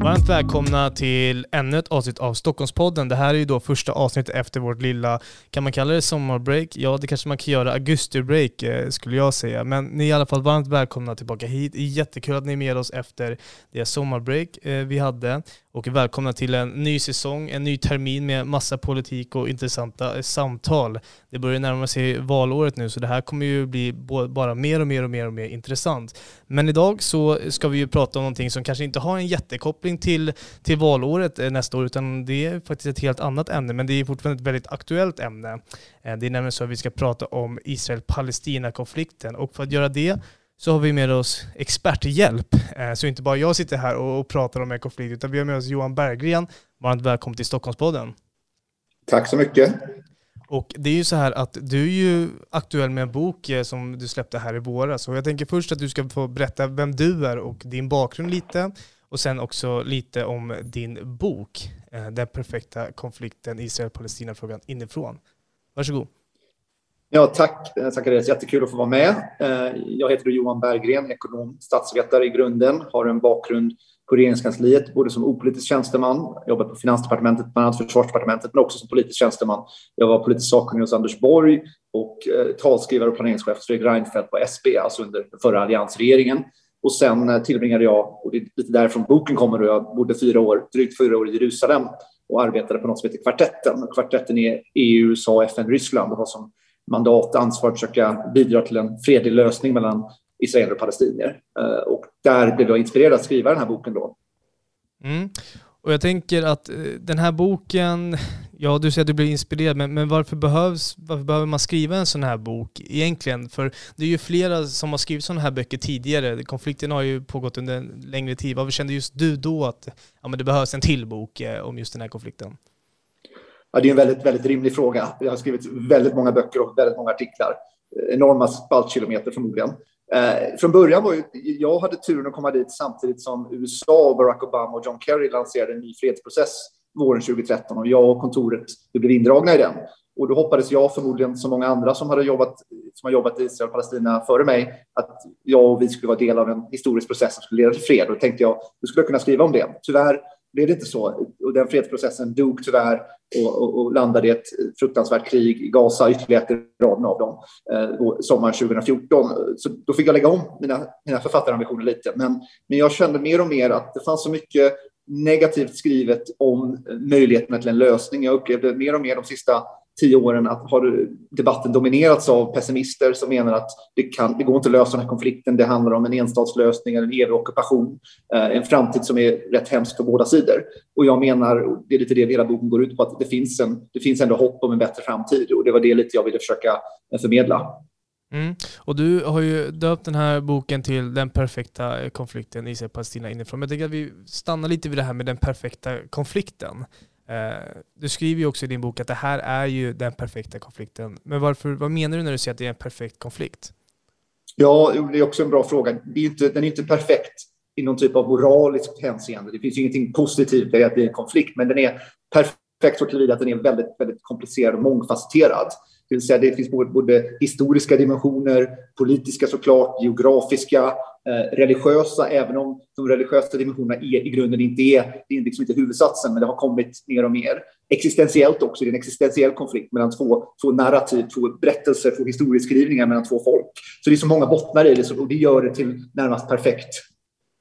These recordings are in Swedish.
Varmt välkomna till ännu ett avsnitt av Stockholmspodden. Det här är ju då första avsnittet efter vårt lilla, kan man kalla det sommarbreak? Ja, det kanske man kan göra, augustibreak eh, skulle jag säga. Men ni är i alla fall varmt välkomna tillbaka hit. Jättekul att ni är med oss efter det sommarbreak eh, vi hade och välkomna till en ny säsong, en ny termin med massa politik och intressanta eh, samtal. Det börjar närma sig valåret nu så det här kommer ju bli bara mer och mer och mer och mer intressant. Men idag så ska vi ju prata om någonting som kanske inte har en jättekoppling till, till valåret eh, nästa år utan det är faktiskt ett helt annat ämne men det är fortfarande ett väldigt aktuellt ämne. Eh, det är nämligen så att vi ska prata om Israel-Palestina-konflikten och för att göra det så har vi med oss experthjälp. Eh, så inte bara jag sitter här och pratar om en konflikt, utan vi har med oss Johan Berggren. Varmt välkommen till Stockholmspodden. Tack så mycket. Och det är ju så här att du är ju aktuell med en bok som du släppte här i våras. Och jag tänker först att du ska få berätta vem du är och din bakgrund lite. Och sen också lite om din bok, eh, Den perfekta konflikten Israel-Palestina-frågan inifrån. Varsågod. Ja, tack eh, Zacharias, jättekul att få vara med. Eh, jag heter Johan Berggren, ekonom, statsvetare i grunden, har en bakgrund på regeringskansliet, både som opolitisk tjänsteman, jobbat på Finansdepartementet, bland annat Försvarsdepartementet, men också som politisk tjänsteman. Jag var politisk sakkunnig hos Anders Borg och eh, talskrivare och planeringschef hos Fredrik Reinfeldt på SB, alltså under förra alliansregeringen. Och sen eh, tillbringade jag, och det är lite därifrån boken kommer, och jag bodde fyra år, drygt fyra år i Jerusalem och arbetade på något som heter Kvartetten. Kvartetten är EU, USA, FN, Ryssland. och har som mandat och ansvar att försöka bidra till en fredlig lösning mellan israeler och palestinier. Eh, och där blev jag inspirerad att skriva den här boken då. Mm. Och jag tänker att eh, den här boken, ja du säger att du blir inspirerad, men, men varför, behövs, varför behöver man skriva en sån här bok egentligen? För det är ju flera som har skrivit sådana här böcker tidigare. Konflikten har ju pågått under en längre tid. Varför kände just du då att ja, men det behövs en till bok eh, om just den här konflikten? Ja, det är en väldigt, väldigt rimlig fråga. Jag har skrivit väldigt många böcker och väldigt många artiklar. Enorma spaltkilometer förmodligen. Eh, från början var ju, jag hade turen att komma dit samtidigt som USA, Barack Obama och John Kerry lanserade en ny fredsprocess våren 2013 och jag och kontoret blev indragna i den. Och då hoppades jag, förmodligen som många andra som, hade jobbat, som har jobbat i Israel och Palestina före mig, att jag och vi skulle vara del av en historisk process som skulle leda till fred. Och då tänkte jag, du skulle kunna skriva om det. Tyvärr blev det inte så. Och den fredsprocessen dog tyvärr och, och, och landade i ett fruktansvärt krig i Gaza, ytterligare ett i raden av dem, eh, sommaren 2014. Så då fick jag lägga om mina, mina författarambitioner lite. Men, men jag kände mer och mer att det fanns så mycket negativt skrivet om möjligheterna till en lösning. Jag upplevde mer och mer de sista tio åren att har debatten dominerats av pessimister som menar att det, kan, det går inte att lösa den här konflikten. Det handlar om en enstatslösning eller en evig ockupation. Eh, en framtid som är rätt hemsk för båda sidor. Och jag menar, det är lite det hela boken går ut på, att det finns, en, det finns ändå hopp om en bättre framtid. Och det var det lite jag ville försöka eh, förmedla. Mm. Och du har ju döpt den här boken till Den perfekta konflikten Israel-Palestina inifrån. Men jag tänker att vi stannar lite vid det här med den perfekta konflikten. Eh, du skriver ju också i din bok att det här är ju den perfekta konflikten. Men varför, vad menar du när du säger att det är en perfekt konflikt? Ja, det är också en bra fråga. Det är inte, den är inte perfekt i någon typ av moraliskt hänseende. Det finns ju ingenting positivt i att det är en konflikt, men den är perfekt så tillvida att den är väldigt, väldigt komplicerad och mångfacetterad. Det vill säga det finns både, både historiska dimensioner, politiska såklart, geografiska, eh, religiösa, även om de religiösa dimensionerna är, i grunden inte är, det är liksom inte huvudsatsen, men det har kommit mer och mer. Existentiellt också, det är en existentiell konflikt mellan två, två narrativ, två berättelser, två historieskrivningar mellan två folk. Så det är så många bottnar i det och det gör det till närmast perfekt.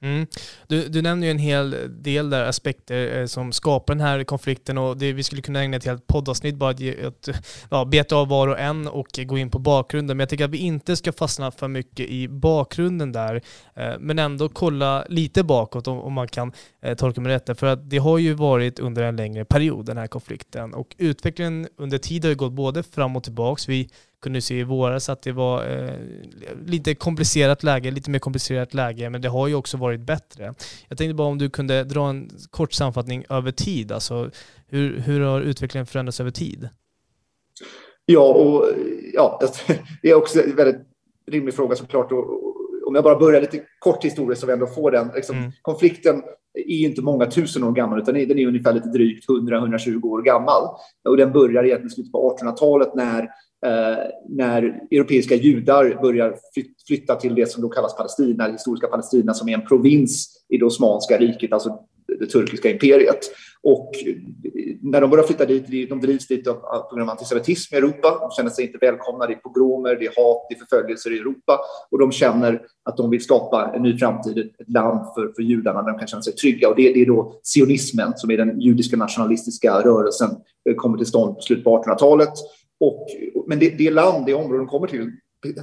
Mm. Du, du nämner ju en hel del där aspekter eh, som skapar den här konflikten och det, vi skulle kunna ägna ett helt poddavsnitt bara att, att ja, beta av var och en och gå in på bakgrunden. Men jag tycker att vi inte ska fastna för mycket i bakgrunden där, eh, men ändå kolla lite bakåt om, om man kan eh, tolka mig rätt. För att det har ju varit under en längre period den här konflikten och utvecklingen under tid har ju gått både fram och tillbaks. Vi kunde se i våras att det var eh, lite komplicerat läge, lite mer komplicerat läge, men det har ju också varit bättre. Jag tänkte bara om du kunde dra en kort sammanfattning över tid, alltså hur, hur har utvecklingen förändrats över tid? Ja, och ja, det är också en väldigt rimlig fråga såklart. Och, om jag bara börjar lite kort historiskt så vi ändå får den. Liksom, mm. Konflikten är inte många tusen år gammal, utan den är ungefär lite drygt 100-120 år gammal. Och den börjar egentligen i slutet på 1800-talet när, Eh, när europeiska judar börjar flytta till det som då kallas Palestina, det historiska Palestina, som är en provins i det Osmanska riket, alltså det turkiska imperiet. Och eh, när de börjar flytta dit, de drivs dit på grund av antisemitism i Europa. De känner sig inte välkomna. Det är pogromer, det är hat, det är förföljelser i Europa. Och de känner att de vill skapa en ny framtid, ett land för, för judarna där de kan känna sig trygga. Och det, det är då sionismen, som är den judiska nationalistiska rörelsen, eh, kommer till stånd på slutet på 1800-talet. Och, men det, det land, det område de kommer till,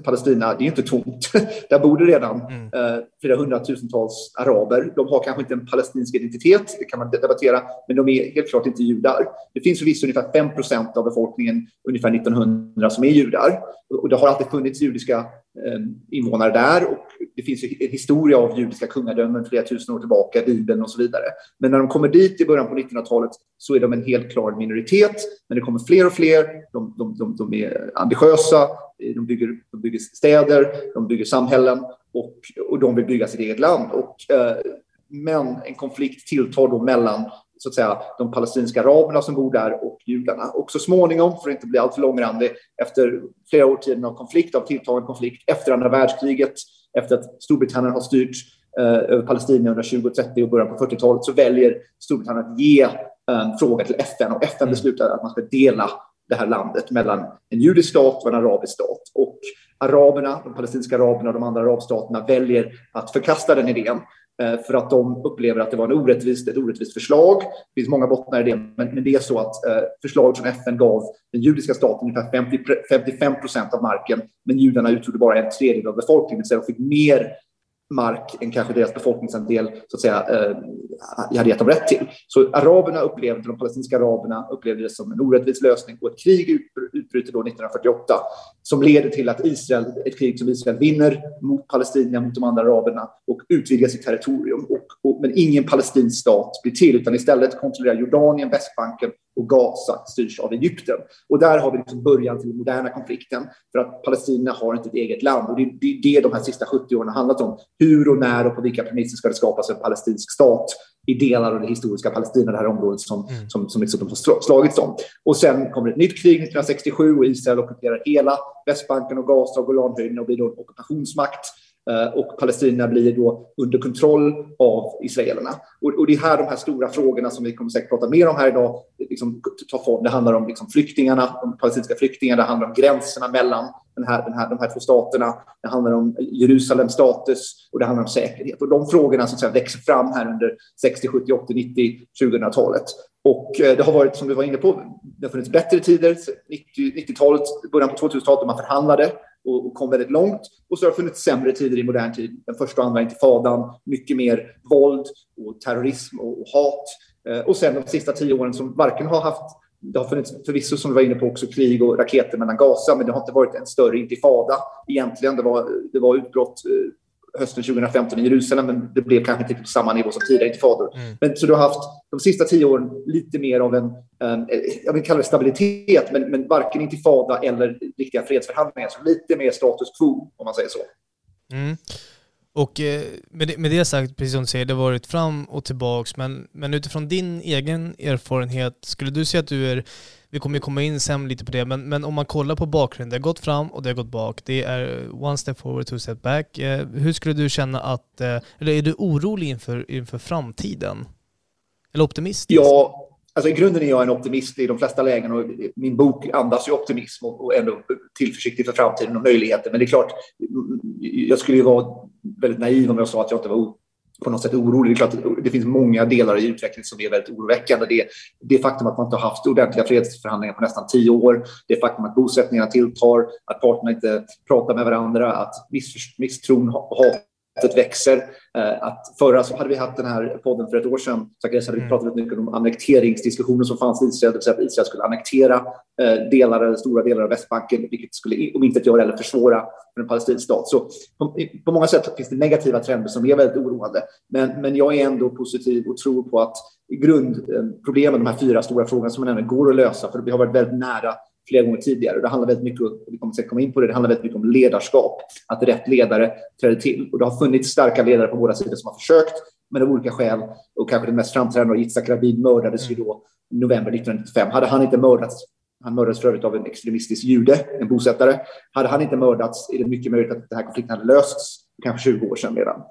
Palestina, det är inte tomt. Där bor det redan mm. eh, flera hundratusentals araber. De har kanske inte en palestinsk identitet, det kan man debattera, men de är helt klart inte judar. Det finns förvisso ungefär 5 procent av befolkningen ungefär 1900 som är judar. Och det har alltid funnits judiska Eh, invånare där och det finns en historia av judiska kungadömen flera tusen år tillbaka, Bibeln och så vidare. Men när de kommer dit i början på 1900-talet så är de en helt klar minoritet. Men det kommer fler och fler, de, de, de, de är ambitiösa, eh, de bygger, de bygger städer, de bygger samhällen och, och de vill bygga sitt eget land. Och, eh, men en konflikt tilltar då mellan så att säga, de palestinska araberna som bor där och judarna. Och så småningom, för att inte bli alltför långrandig, efter flera årtionden av konflikt, av tilltagande konflikt, efter andra världskriget, efter att Storbritannien har styrt eh, över Palestina under 20 30 och början på 40-talet, så väljer Storbritannien att ge en eh, fråga till FN och FN mm. beslutar att man ska dela det här landet mellan en judisk stat och en arabisk stat. Och araberna, de palestinska araberna och de andra arabstaterna väljer att förkasta den idén Eh, för att de upplever att det var en orättvist, ett orättvist förslag. Det finns många bottnar i det, men, men det är så att eh, förslaget som FN gav den judiska staten ungefär 50, 55 procent av marken, men judarna utgjorde bara en tredjedel av befolkningen, så de fick mer mark än kanske deras befolkningsandel så att säga, eh, hade gett dem rätt till. Så araberna upplevde, de palestinska araberna upplevde det som en orättvis lösning och ett krig utbryter då 1948 som leder till att Israel, ett krig som Israel vinner mot Palestina, mot de andra araberna och utvidgar sitt territorium. Men ingen palestinsk stat blir till utan istället kontrollerar Jordanien, Västbanken och Gaza styrs av Egypten. Och där har vi liksom början till den moderna konflikten för att Palestina har inte ett eget land. Och det är det de här sista 70 åren har handlat om. Hur och när och på vilka premisser ska det skapas en palestinsk stat i delar av det historiska Palestina, det här området som, mm. som, som liksom de har slagits om. Och sen kommer ett nytt krig 1967 och Israel ockuperar hela Västbanken och Gaza och Golanhöjden och blir då en ockupationsmakt. Eh, och Palestina blir då under kontroll av israelerna. Och, och det är här de här stora frågorna som vi kommer säkert prata mer om här idag liksom, tar form. Det handlar om liksom, flyktingarna, de palestinska flyktingarna, det handlar om gränserna mellan den här, den här, de här två staterna. Det handlar om Jerusalems status och det handlar om säkerhet. Och de frågorna som växer fram här under 60, 70, 80, 90, 2000-talet. Och eh, det har varit, som vi var inne på, det har funnits bättre tider, 90-talet, början på 2000-talet, då man förhandlade och, kom väldigt långt. Och så har det funnits sämre tider i modern tid. Den första och andra intifadan, mycket mer våld och terrorism och, och hat. Eh, och sen de sista tio åren som varken har haft det har funnits förvisso, som du var inne på, också krig och raketer mellan Gaza, men det har inte varit en större intifada egentligen. Det var, det var utbrott eh, hösten 2015 i Jerusalem, men det blev kanske inte på samma nivå som tidigare intifador. Mm. Men så du har haft de sista tio åren lite mer av en, en jag vill kalla det stabilitet, men, men varken intifada eller riktiga fredsförhandlingar. Så lite mer status quo, om man säger så. Mm. Och eh, med det, med det sagt, precis som du säger, det har varit fram och tillbaks, men, men utifrån din egen erfarenhet, skulle du säga att du är vi kommer komma in sen lite på det, men, men om man kollar på bakgrunden, det har gått fram och det har gått bak. Det är eh, one step forward, two step back. Eh, hur skulle du känna att, eh, eller är du orolig inför, inför framtiden? Eller optimistisk? Ja, alltså i grunden är jag en optimist i de flesta lägen och min bok andas ju optimism och, och ändå tillförsikt inför framtiden och möjligheter. Men det är klart, jag skulle ju vara väldigt naiv om jag sa att jag inte var på något sätt orolig. Det är klart det finns många delar i utvecklingen som är väldigt oroväckande. Det, det faktum att man inte har haft ordentliga fredsförhandlingar på nästan tio år, det faktum att bosättningarna tilltar, att parterna inte pratar med varandra, att misstron och hatet växer. Eh, att förra så hade vi haft den här podden för ett år sedan. Zacharias hade vi mm. pratat mycket om annekteringsdiskussioner som fanns i Israel, det vill säga att Israel skulle annektera eh, delar stora delar av Västbanken, vilket skulle om inte göra eller försvåra för en palestinsk stat. Så på, på, många sätt finns det negativa trender som är väldigt oroande. Men, men jag är ändå positiv och tror på att grundproblemen, de här fyra stora frågorna som man ändå går att lösa, för vi har varit väldigt nära flera gånger tidigare. Det handlar väldigt mycket, vi kommer att komma in på det, det handlar väldigt mycket om ledarskap, att rätt ledare träder till. Och det har funnits starka ledare på båda sidor som har försökt, men av olika skäl, och kanske den mest framträdande, Yitzhak Rabin, mördades ju då i november 1995. Hade han inte mördats han mördades för övrigt av en extremistisk jude, en bosättare. Hade han inte mördats är det mycket möjligt att den här konflikten hade lösts för kanske 20 år sedan redan.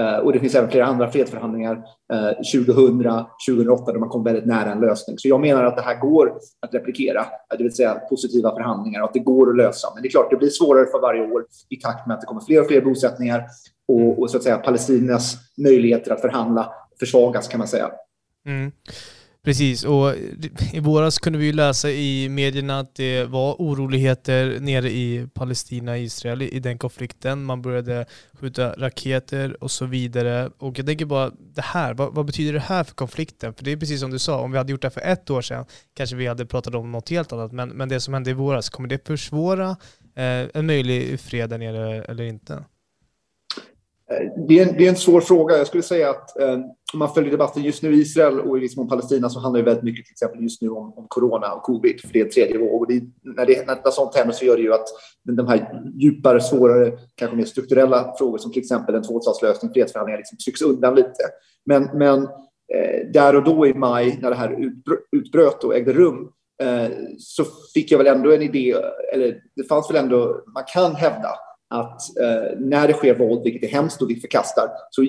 Uh, och det finns även flera andra fredsförhandlingar uh, 2000, 2008 där man kom väldigt nära en lösning. Så jag menar att det här går att replikera, det vill säga positiva förhandlingar och att det går att lösa. Men det är klart, det blir svårare för varje år i takt med att det kommer fler och fler bosättningar och, och så att säga Palestinas möjligheter att förhandla försvagas kan man säga. Mm. Precis, och i våras kunde vi ju läsa i medierna att det var oroligheter nere i Palestina, Israel i den konflikten. Man började skjuta raketer och så vidare. Och jag tänker bara, det här, vad, vad, betyder det här för konflikten? För det är precis som du sa, om vi hade gjort det för ett år sedan kanske vi hade pratat om något helt annat. Men, men det som hände i våras, kommer det försvåra eh, en möjlig fred där nere eller inte? Eh, det är, en, det är en svår fråga. Jag skulle säga att eh, om man följer debatten just nu i Israel och i viss mån Palestina så handlar det väldigt mycket till exempel just nu om, om corona och covid, för det är en tredje våg. Och det, när, det, när sånt händer så gör det ju att de här djupare, svårare, kanske mer strukturella frågor som till exempel en tvåstatslösning, fredsförhandlingar, liksom trycks undan lite. Men, men eh, där och då i maj när det här utbröt och ägde rum eh, så fick jag väl ändå en idé, eller det fanns väl ändå, man kan hävda att eh, när det sker våld, vilket är hemskt och vi förkastar, så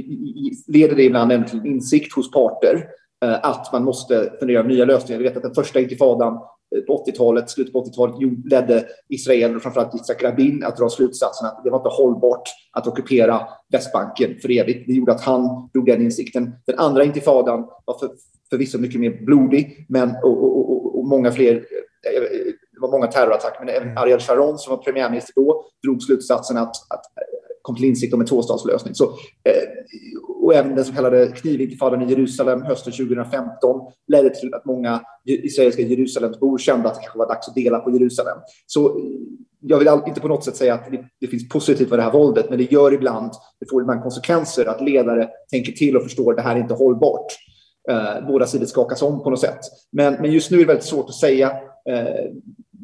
leder det ibland även till insikt hos parter eh, att man måste fundera på nya lösningar. Vi vet att den första intifadan eh, på 80-talet, slutet på 80-talet, ledde Israel och framförallt Yitzhak Rabin att dra slutsatsen att det var inte hållbart att ockupera Västbanken för evigt. Det gjorde att han drog den insikten. Den andra intifadan var för, förvisso mycket mer blodig, men och, och, och, och många fler eh, var många terrorattacker, men även mm. Ariel Sharon som var premiärminister då drog slutsatsen att, att kom till insikt om en tvåstatslösning. Så, eh, och även den så kallade knivintifadan i Jerusalem hösten 2015 ledde till att många israeliska Jerusalemsbor kände att det kanske var dags att dela på Jerusalem. Så jag vill inte på något sätt säga att det, det finns positivt med det här våldet, men det gör ibland, det får ibland konsekvenser att ledare tänker till och förstår att det här är inte hållbart. Eh, båda sidor skakas om på något sätt. Men, men just nu är det väldigt svårt att säga eh,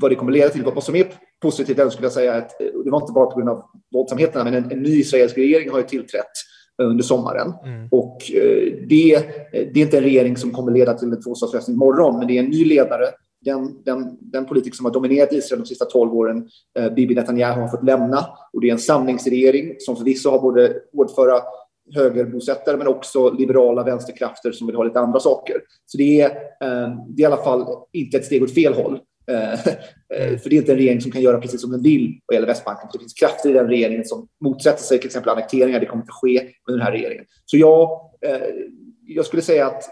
vad det kommer leda till. Vad som är positivt skulle jag säga att eh, det var inte bara på grund av våldsamheterna, men en, en ny israelisk regering har ju tillträtt under sommaren. Mm. Och eh, det, det är inte en regering som kommer leda till en tvåstatslösning imorgon, men det är en ny ledare. Den, den, den politik som har dominerat Israel de sista tolv åren, eh, Bibi Netanyahu, har fått lämna. Och det är en samlingsregering som förvisso har både hårdföra högerbosättare men också liberala vänsterkrafter som vill ha lite andra saker. Så det är, det är i alla fall inte ett steg åt fel håll. Eh, eh, för det är inte en regering som kan göra precis som den vill vad gäller Västbanken. Det finns krafter i den regeringen som motsätter sig till exempel annekteringar. Det kommer inte ske under den här regeringen. Så jag, eh, jag skulle säga att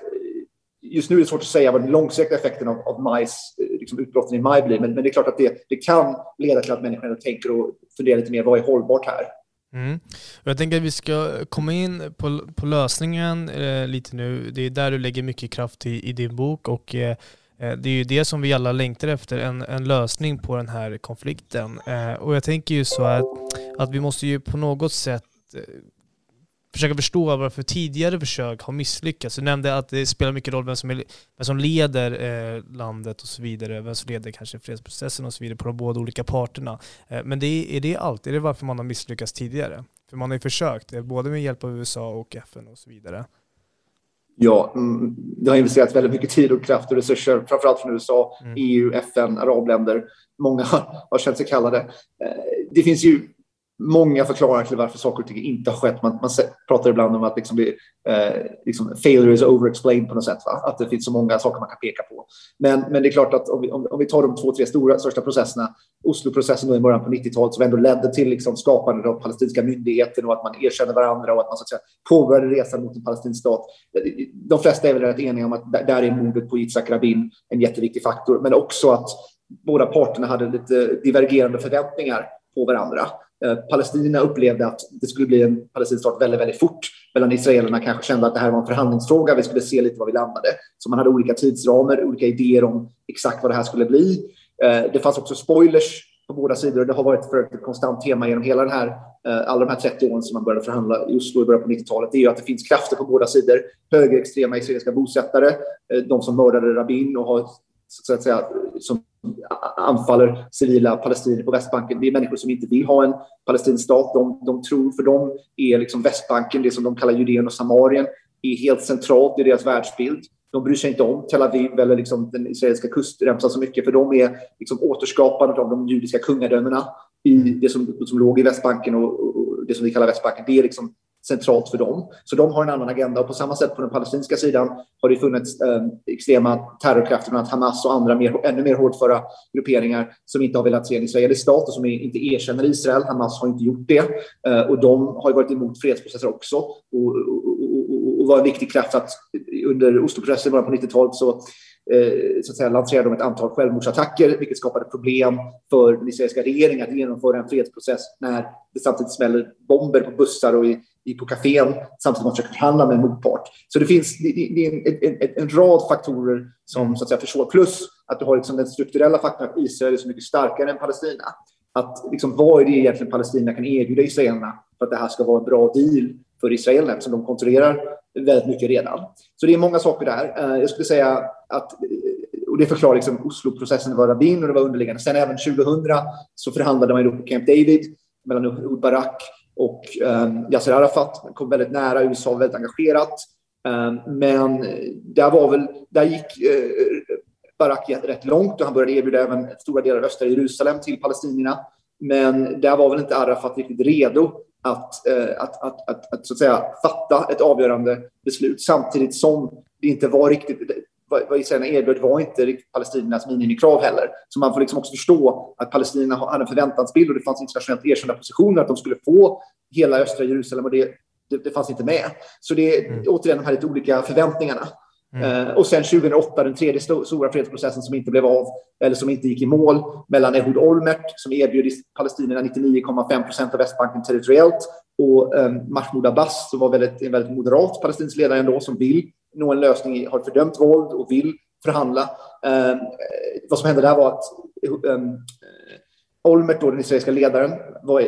just nu är det svårt att säga vad den långsiktiga effekten av, av majs, liksom utbrotten i maj blir. Men, men, det är klart att det, det kan leda till att människor tänker och funderar lite mer. Vad är hållbart här? Mm. Jag tänker att vi ska komma in på, på lösningen eh, lite nu. Det är där du lägger mycket kraft i, i din bok och Eh, Eh, det är ju det som vi alla längtar efter, en, en lösning på den här konflikten. Eh, och jag tänker ju så att, att vi måste ju på något sätt eh, försöka förstå varför tidigare försök har misslyckats. Du nämnde att det spelar mycket roll vem som, är, vem som leder eh, landet och så vidare, vem som leder kanske fredsprocessen och så vidare på de båda olika parterna. Eh, men det är, är det allt? Är det varför man har misslyckats tidigare? För man har ju försökt, både med hjälp av USA och FN och så vidare. Ja, mm, det har investerats väldigt mycket tid och kraft och resurser, framförallt från USA, mm. EU, FN, arabländer. Många har känt sig kallade. Eh, det finns ju många förklaringar till varför saker och ting inte har skett. Man, man pratar ibland om att liksom det, eh, liksom failure is over-explained på något sätt. Va? Att det finns så många saker man kan peka på. Men, men det är klart att om vi, om, om vi tar de två, tre stora, största processerna, Osloprocessen i början på 90-talet som ändå ledde till liksom skapandet av palestinska myndigheten och att man erkände varandra och att man så att säga, påbörjade resan mot en palestinsk stat. De flesta är väl rätt eniga om att där är mordet på Yitzhak Rabin en jätteviktig faktor, men också att båda parterna hade lite divergerande förväntningar på varandra. Eh, Palestina upplevde att det skulle bli en palestinsk stat väldigt, väldigt fort. Medan israelerna kanske kände att det här var en förhandlingsfråga. Vi skulle se lite var vi landade. Så man hade olika tidsramar, olika idéer om exakt vad det här skulle bli. Eh, det fanns också spoilers på båda sidor. Det har varit för ett konstant tema genom hela den här, eh, alla de här 30 åren som man började förhandla i Oslo i början på 90-talet. Det är ju att det finns krafter på båda sidor. Högerextrema israeliska bosättare, de som mördade Rabin och har så att säga, som anfaller civila palestinier på Västbanken. Det är människor som inte vill ha en palestinsk stat. De, de tror, för dem är liksom Västbanken, det som de kallar Judeen och Samarien, är helt centralt i deras världsbild. De bryr sig inte om Tel Aviv eller liksom den israeliska kustremsan så mycket, för de är liksom återskapandet av de judiska kungadömena i det som, som låg i Västbanken och, och, det som vi kallar Västbanken. Det är liksom centralt för dem. Så de har en annan agenda. Och på samma sätt på den palestinska sidan har det funnits eh, extrema terrorkrafter, bland annat Hamas och andra mer, ännu mer hårdföra grupperingar som inte har velat se en israelisk stat och som inte erkänner Israel. Hamas har inte gjort det. Eh, och de har varit emot fredsprocesser också och, och, och, och var en viktig kraft att under Osloprocessen i början på 90-talet så eh, så att säga, lanserade de ett antal självmordsattacker, vilket skapade problem för den israeliska regeringen att genomföra en fredsprocess när det samtidigt smäller bomber på bussar och i på kafén samtidigt som man försöker förhandla med en motpart. Så det finns det, det är en, en, en, rad faktorer som så att säga, försvårar. Plus att du har liksom den strukturella faktorn att Israel är så mycket starkare än Palestina. Att liksom, vad är det egentligen Palestina kan erbjuda israelerna för att det här ska vara en bra deal för israelerna eftersom de kontrollerar väldigt mycket redan. Så det är många saker där. Eh, jag skulle säga att eh, och det förklarar liksom Oslo-processen, det var Rabin och det var underliggande. Sen även 2000 så förhandlade man ju på Camp David mellan Ehud Barak och ehm, Yasser Arafat. Kom väldigt nära, USA väldigt engagerat. Ehm, men där, var väl, där gick eh, uh, Barak rätt långt och han började erbjuda även stora delar av östra Jerusalem till palestinierna. Men där var väl inte Arafat riktigt redo att, eh, att, att, att, att, så att säga, fatta ett avgörande beslut samtidigt som det inte var riktigt vad israelerna erbjöd var inte riktigt palestiniernas minimikrav heller. Så man får liksom också förstå att palestinierna hade en förväntansbild och det fanns internationellt erkända positioner att de skulle få hela östra Jerusalem och det, det, det fanns inte med. Så det är mm. återigen de här lite olika förväntningarna. Mm. Uh, och sen 2008, den tredje st stora fredsprocessen som inte blev av, eller som inte gick i mål, mellan Ehud Olmert, som erbjöd palestinierna 99,5 procent av Västbanken territoriellt, och um, Mahmoud Abbas, som var väldigt, en väldigt moderat palestinsk ledare ändå, som vill nå en lösning, har fördömt våld och vill förhandla. Ehm, eh, vad som hände där var att ehm, eh, Olmert, då, den israeliska ledaren, var,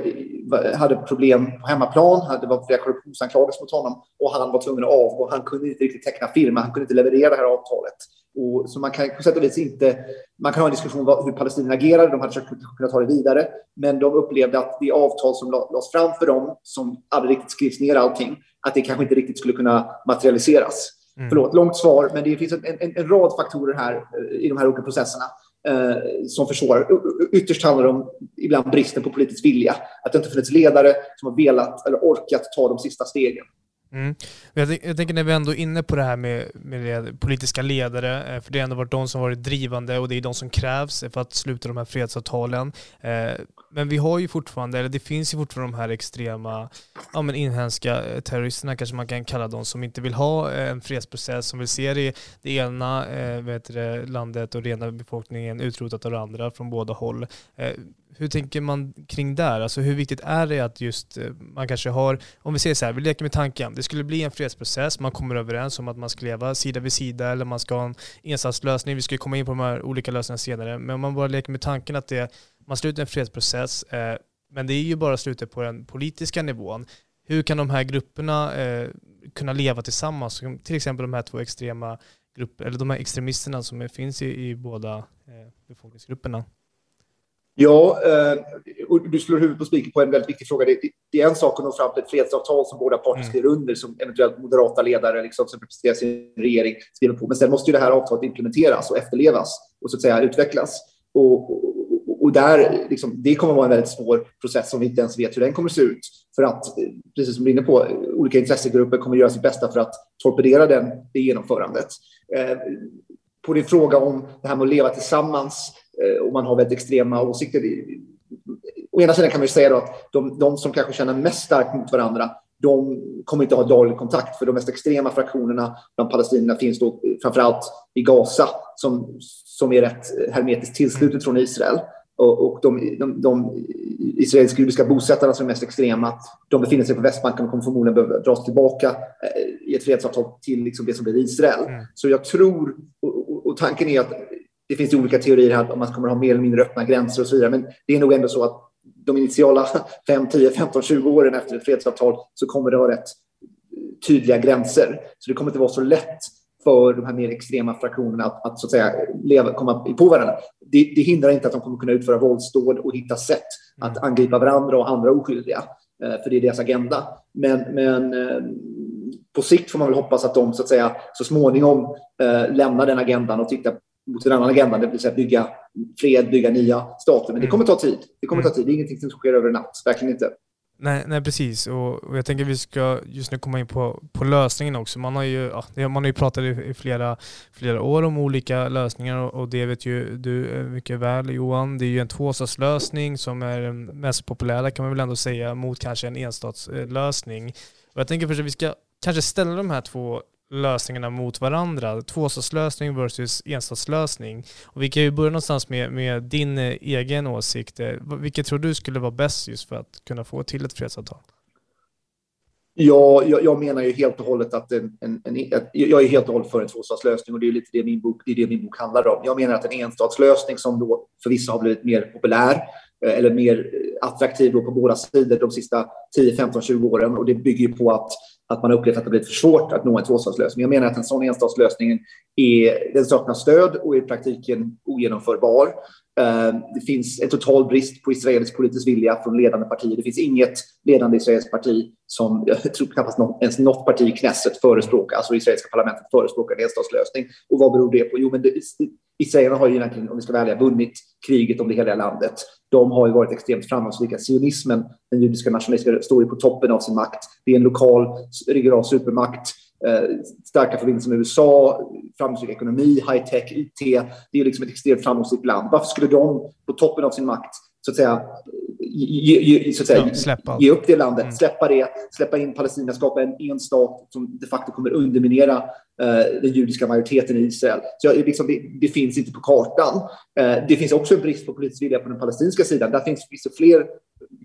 hade problem på hemmaplan. Det var flera korruptionsanklagelser mot honom och han var tvungen att avgå. Han kunde inte riktigt teckna firma. Han kunde inte leverera det här avtalet. Och, så man kan på sätt och vis inte... Man kan ha en diskussion om hur palestinierna agerade. De hade försökt kunna ta det vidare, men de upplevde att det avtal som lades fram för dem, som aldrig riktigt skrivs ner allting, att det kanske inte riktigt skulle kunna materialiseras. Mm. Förlåt, långt svar, men det finns en, en, en rad faktorer här eh, i de här olika processerna eh, som försvårar. Ytterst handlar det om ibland bristen på politisk vilja. Att det inte funnits ledare som har velat eller orkat ta de sista stegen. Mm. Jag, jag, tänker när vi ändå är inne på det här med, med politiska ledare, eh, för det har ändå varit de som varit drivande och det är de som krävs för att sluta de här fredsavtalen. Eh, men vi har ju fortfarande, eller det finns ju fortfarande de här extrema, ja men inhemska eh, terroristerna kanske man kan kalla dem, som inte vill ha eh, en fredsprocess, som vill se det, det ena eh, vet det, landet och rena befolkningen utrotat av det andra från båda håll. Hur tänker man kring där? Alltså hur viktigt är det att just man kanske har, om vi säger så här, vi leker med tanken, det skulle bli en fredsprocess, man kommer överens om att man ska leva sida vid sida eller man ska ha en insatslösning, vi ska komma in på de här olika lösningarna senare, men om man bara leker med tanken att det, man slutar en fredsprocess, eh, men det är ju bara slutet på den politiska nivån. Hur kan de här grupperna eh, kunna leva tillsammans? Till exempel de här två extrema grupper, eller de här extremisterna som finns i, i båda eh, befolkningsgrupperna. Ja, eh, och du slår huvudet på spiken på en väldigt viktig fråga. Det, är en sak att nå fram till ett fredsavtal som båda parter mm. skriver under, som eventuellt moderata ledare liksom, som representerar sin regering skriver på. Men sen måste ju det här avtalet implementeras och efterlevas och så att säga utvecklas. Och, och, och där, liksom, det kommer att vara en väldigt svår process som vi inte ens vet hur den kommer att se ut. För att, precis som du är inne på, olika intressegrupper kommer att göra sitt bästa för att torpedera den, det genomförandet. Eh, på din fråga om det här med att leva tillsammans Eh, och man har väldigt extrema åsikter. Å ena sidan kan man säga att de, de, som kanske känner mest starkt mot varandra, de kommer inte ha daglig kontakt, för de mest extrema fraktionerna bland palestinierna finns då framför allt i Gaza, som, som är rätt hermetiskt tillslutet från Israel. Och, och de, de, de israelisk-judiska bosättarna som är mest extrema, de befinner sig på Västbanken och kommer förmodligen behöva dras tillbaka eh, i ett fredsavtal till liksom det som blir Israel. Mm. Så jag tror, och, och, och tanken är att det finns olika teorier här om man kommer att ha mer eller mindre öppna gränser och så vidare. Men det är nog ändå så att de initiala 5, 10, 15, 20 åren efter ett fredsavtal så kommer det ha rätt tydliga gränser. Så det kommer inte vara så lätt för de här mer extrema fraktionerna att, att, så att säga, leva, komma på varandra. Det, det, hindrar inte att de kommer kunna utföra våldsdåd och hitta sätt att mm. angripa varandra och andra oskyldiga, eh, för det är deras agenda. Men, men eh, på sikt får man väl hoppas att de så, att säga, så småningom eh, lämnar den agendan och tittar mot en annan agenda, det vill säga bygga fred, bygga nya stater. Men det mm. kommer ta tid. Det kommer ta tid. Det är ingenting som sker över en natt, verkligen inte. Nej, nej precis. Och, och, jag tänker att vi ska just nu komma in på, på lösningen också. Man har ju, ja, man har ju pratat i, i, flera, flera år om olika lösningar och, och det vet ju du eh, mycket väl Johan. Det är ju en tvåstatslösning som är den mest populära kan man väl ändå säga mot kanske en enstatslösning. Och jag tänker först att vi ska kanske ställa de här två lösningarna mot varandra. Tvåstatslösning versus enstatslösning. Och vi kan ju börja någonstans med, med din eh, egen åsikt. Eh, vilket tror du skulle vara bäst just för att kunna få till ett fredsavtal? Ja, jag, jag, menar ju helt och hållet att en, en, en, jag är helt och hållet för en tvåstatslösning och det är lite det min bok, det är det min bok handlar om. Jag menar att en enstatslösning som då för vissa har blivit mer populär eh, eller mer attraktiv på båda sidor de sista 10, 15, 20 åren och det bygger ju på att att man upplevt att det blivit för svårt att nå en tvåstatslösning. Jag menar att en sån enstatslösning är, den saknar stöd och är i praktiken ogenomförbar. Eh, det finns en total brist på israelisk politisk vilja från ledande partier. Det finns inget ledande israeliskt parti som, jag tror knappast något, ens något parti i Knesset förespråkar, alltså israeliska parlamentet förespråkar en enstatslösning. Och vad beror det på? Jo, men det, israelerna har ju egentligen, om vi ska välja, vunnit kriget om det hela landet. De har ju varit extremt framgångsrika. Sionismen, den judiska nationalistiska, står ju på toppen av sin makt. Det är en lokal, regional supermakt eh, starka förbindelser med USA, framgångsrik ekonomi, high-tech, IT. Det är liksom ett extremt framgångsrikt land. Varför skulle de på toppen av sin makt så att säga, ge, ge, så att säga, ja, ge upp det landet, mm. släppa det, släppa in Palestina, skapa en, en stat som de facto kommer underminera eh, den judiska majoriteten i Israel. Så jag, liksom, det, det, finns inte på kartan. Eh, det finns också en brist på politisk vilja på den palestinska sidan. Där finns det fler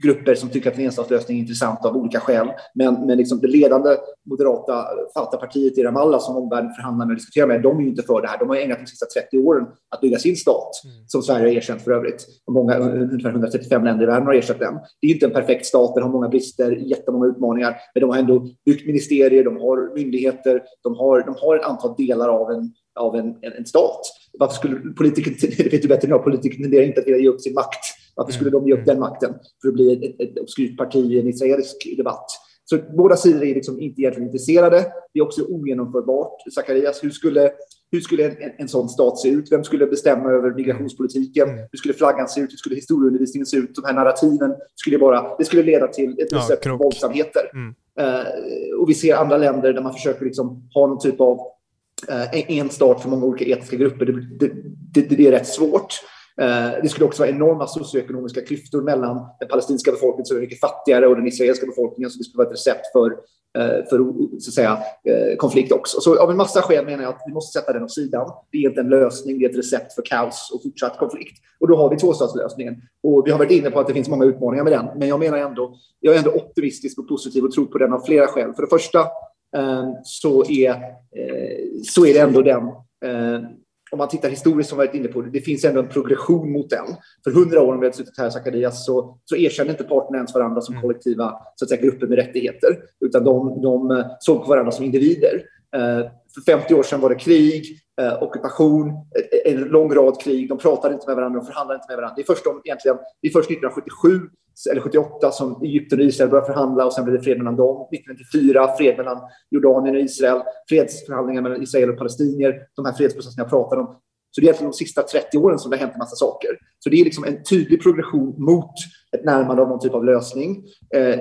grupper som tycker att en enstatslösning är intressant av olika skäl. Men, men liksom det ledande moderata Fatah-partiet i Ramallah som omvärlden förhandlar med och diskuterar med, de är ju inte för det här. De har ägnat de sista 30 åren att bygga sin stat, mm. som Sverige har erkänt för övrigt. Och många, ungefär 135 länder i världen har erkänt den. Det är inte en perfekt stat, den har många brister, jättemånga utmaningar, men de har ändå byggt ministerier, de har myndigheter, de har, de har ett antal delar av en, av en, en, en stat. Varför skulle politiker, det vet du bättre än jag, politiker tenderar inte att vilja ge upp sin makt varför skulle de ge upp mm. den makten för att bli ett, ett obskyrt parti i en israelisk debatt? Så båda sidor är liksom inte egentligen intresserade. Det är också ogenomförbart. Zacharias, hur skulle, hur skulle en, en, sån stat se ut? Vem skulle bestämma över migrationspolitiken? Mm. Hur skulle flaggan se ut? Hur skulle historieundervisningen se ut? De här narrativen skulle bara, det skulle leda till ett recept ja, våldsamheter. Mm. Uh, och vi ser andra länder där man försöker liksom ha någon typ av uh, en start för många olika etniska grupper. Det, det, det, det är rätt svårt. Eh, det skulle också vara enorma socioekonomiska klyftor mellan den palestinska befolkningen som är mycket fattigare och den israeliska befolkningen. Så det skulle vara ett recept för, eh, för så att säga, eh, konflikt också. Så av en massa skäl menar jag att vi måste sätta den åt sidan. Det är inte en lösning, det är ett recept för kaos och fortsatt konflikt. Och då har vi tvåstatslösningen. Och vi har varit inne på att det finns många utmaningar med den. Men jag menar ändå, jag är ändå optimistisk och positiv och tror på den av flera skäl. För det första så är, så är det ändå den om man tittar historiskt som varit inne på det, finns ändå en progression mot den. För hundra år, om vi hade suttit här, Zacharias, så, så erkände inte parterna ens varandra som mm. kollektiva så att säga, grupper med rättigheter, utan de, de såg på varandra som individer. Eh, för 50 år sedan var det krig, eh, ockupation, en lång rad krig. De pratade inte med varandra, de förhandlade inte med varandra. Det är först, om, egentligen, det är först 1977 eller 78 som Egypten och Israel började förhandla och sen blev det fred mellan dem. 1994 fred mellan Jordanien och Israel, fredsförhandlingar mellan Israel och palestinier, de här fredsprocesserna jag pratade om. Så det är egentligen de sista 30 åren som det har hänt en massa saker. Så det är liksom en tydlig progression mot ett närmande av någon typ av lösning. Eh,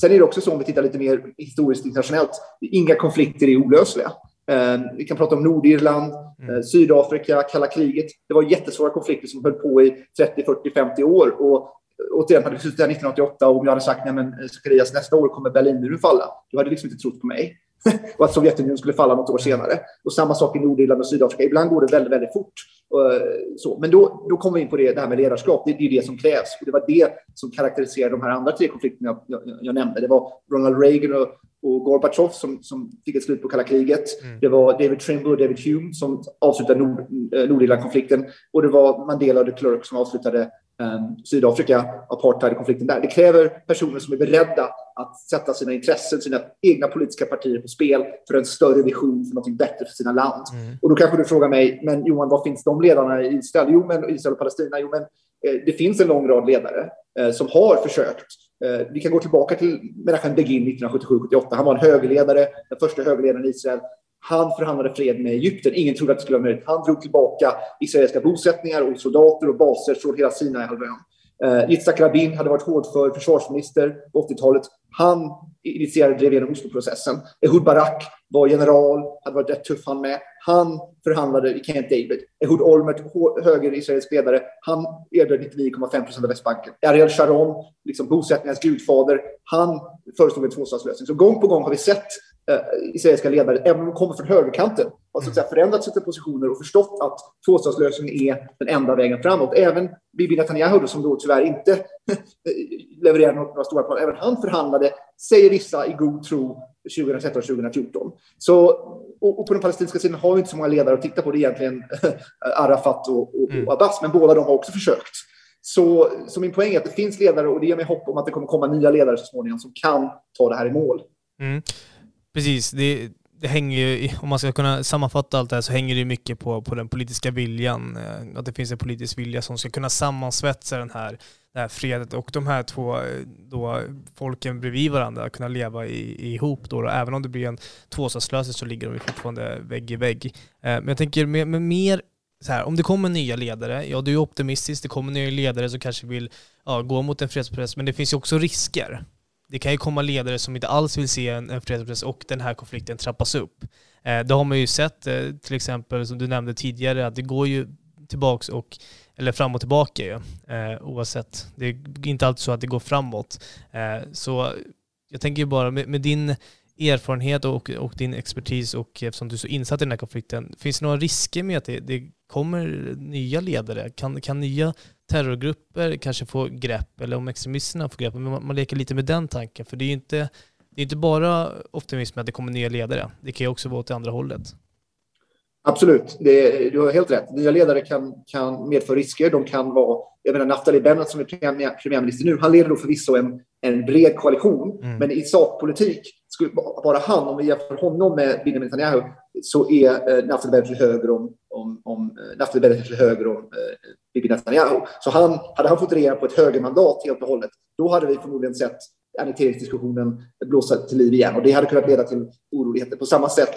sen är det också så, om vi tittar lite mer historiskt internationellt, inga konflikter är olösliga. Eh, vi kan prata om Nordirland, mm. Eh, Sydafrika, kalla kriget. Det var jättesvåra konflikter som höll på i 30, 40, 50 år. Och återigen, hade vi suttit där 1988 och om jag hade sagt nej eh, Zacharias, nästa år kommer Berlinmuren falla. Du hade liksom inte trott på mig. och att Sovjetunionen skulle falla något år senare. Och samma sak i Nordirland och Sydafrika. Ibland går det väldigt, väldigt fort. Så, men då, då kommer vi in på det, det här med ledarskap. Det, det är det som krävs. Och det var det som karaktäriserade de här andra tre konflikterna jag, jag, jag nämnde. Det var Ronald Reagan och, och Gorbatjov som, som fick ett slut på kalla kriget. Mm. Det var David Trimble och David Hume som avslutade Nord, eh, Nordirlandkonflikten. Och det var Mandela och de Klerk som avslutade um, Sydafrika, apartheidkonflikten där. Det kräver personer som är beredda att sätta sina intressen, sina egna politiska partier på spel för en större vision för något bättre för sina land. Mm. Och då kanske du frågar mig, men Johan, var finns de ledarna i Israel? Jo, men Israel och Palestina, jo, men eh, det finns en lång rad ledare eh, som har försökt Eh, vi kan gå tillbaka till Menachem Begin 1977-78. Han var en högerledare, den första högerledaren i Israel. Han förhandlade fred med Egypten. Ingen trodde att det skulle vara möjligt. Han drog tillbaka israeliska bosättningar och soldater och baser från hela Sinaihalvön. Eh, Yitzhak Rabin hade varit hårdför försvarsminister på 80-talet. Han initierade och drev igenom Osloprocessen. Ehud Barak var general, hade varit rätt tuff han med. Han förhandlade i Camp David. Ehud Olmert, höger israelisk ledare, han erbjöd 99,5 procent av Västbanken. Ariel Sharon, liksom bosättningarnas gudfader, han föreslog en tvåstatslösning. Så gång på gång har vi sett eh, israeliska ledare, även om de kommer från högerkanten, har så att säga förändrat sina positioner och förstått att tvåstatslösningen är den enda vägen framåt. Även Bibi Netanyahu, som då tyvärr inte eh, levererade några stora plan, även han förhandlade, säger vissa, i god tro 2013-2014. Så, och, och, på den palestinska sidan har vi inte så många ledare att titta på. Det är egentligen Arafat och, och, och Abbas, men båda de har också försökt. Så, så min poäng är att det finns ledare och det ger mig hopp om att det kommer komma nya ledare så småningom som kan ta det här i mål. Mm. Precis, det, det hänger ju, om man ska kunna sammanfatta allt det här så hänger det mycket på, på den politiska viljan. Eh, att det finns en politisk vilja som ska kunna sammansvetsa den här, det här fredet och de här två eh, då, folken bredvid varandra, kunna leva i, ihop. Då, då. Även om det blir en tvåstatslösning så ligger de fortfarande vägg i vägg. Eh, men jag tänker med, med mer så här, om det kommer nya ledare, ja du är optimistisk, det kommer nya ledare som kanske vill ja, gå mot en fredsprocess, men det finns ju också risker det kan ju komma ledare som inte alls vill se en, en fredsprocess och den här konflikten trappas upp. Eh, det har man ju sett eh, till exempel, som du nämnde tidigare, att det går ju tillbaks och, eller fram och tillbaka ju, eh, oavsett. Det är inte alltid så att det går framåt. Eh, så jag tänker ju bara med, med din erfarenhet och, och, din expertis och eftersom du är så insatt i den här konflikten, finns det några risker med att det, det kommer nya ledare? Kan, kan nya terrorgrupper kanske få grepp, eller om extremisterna får grepp. Man, man leker lite med den tanken, för det är ju inte, det är inte bara optimism att det kommer nya ledare. Det kan ju också vara åt det andra hållet. Absolut, det, du har helt rätt. Nya ledare kan, kan medföra risker. De kan vara, jag menar Naftali Bennett som är premiär, premiärminister nu, han leder då förvisso en, en bred koalition, mm. men i sakpolitik, skulle bara han, om vi jämför honom med Benjamin Netanyahu, så är eh, Naftali Bennett höger om, om, om eh, Naftali Bennett höger om eh, Bibi Netanyahu. Så han, hade han fått regera på ett högermandat helt och hållet, då hade vi förmodligen sett annekteringsdiskussionen blåsa till liv igen och det hade kunnat leda till oroligheter. På samma sätt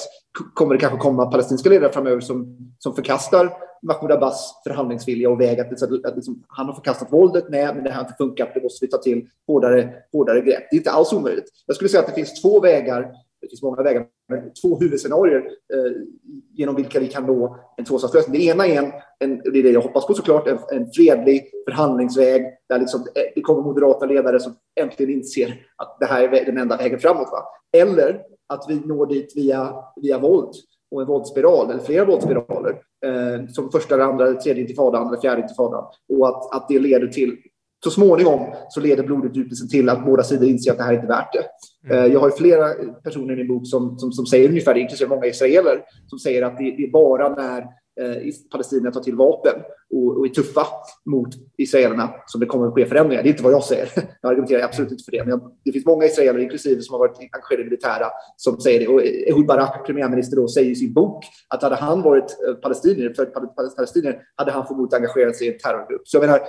kommer det kanske komma palestinska ledare framöver som, som förkastar Mahmoud Abbas förhandlingsvilja och väg att, att, att liksom, han har förkastat våldet nej, men det har inte funkat. Det måste vi ta till hårdare, hårdare grepp. Det är inte alls omöjligt. Jag skulle säga att det finns två vägar det finns många vägar, men två huvudscenarier eh, genom vilka vi kan nå en tvåstatslösning. Det ena är, en, en, det är det jag hoppas på såklart, en, en fredlig förhandlingsväg där liksom, eh, det kommer moderata ledare som äntligen inser att det här är den enda vägen framåt. Va? Eller att vi når dit via, via våld och en våldsspiral, eller flera våldsspiraler, eh, som första, andra, tredje intifadan eller fjärde intifadan. Och att, att det leder till så småningom så leder blodutgjutelsen till att båda sidor inser att det här är inte värt det. Mm. Eh, jag har flera personer i min bok som, som, som säger ungefär det, inklusive många israeler, som säger att det, det är bara när eh, palestinierna tar till vapen och, och är tuffa mot israelerna som det kommer att ske förändringar. Det är inte vad jag säger. Jag argumenterar absolut inte för det. Men jag, det finns många israeler, inklusive som har varit engagerade i militära, som säger det. Och Ehud Barak, premiärminister, då, säger i sin bok att hade han varit eh, palestinier, för palestinier, hade han förmodligen engagerat sig i en terrorgrupp. Så jag menar,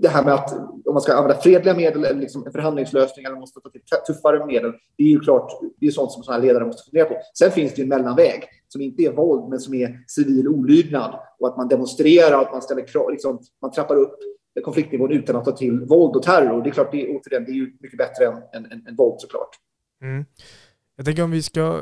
det här med att om man ska använda fredliga medel eller liksom en förhandlingslösning eller måste ta till tuffare medel. Det är ju klart, det är sånt som sådana här ledare måste fundera på. Sen finns det en mellanväg som inte är våld, men som är civil olydnad och att man demonstrerar, att man ställer krav, liksom, man trappar upp konfliktnivån utan att ta till våld och terror. Det är klart, det är, återigen, det är ju mycket bättre än, än, än, än våld såklart. Mm. Jag tänker om vi ska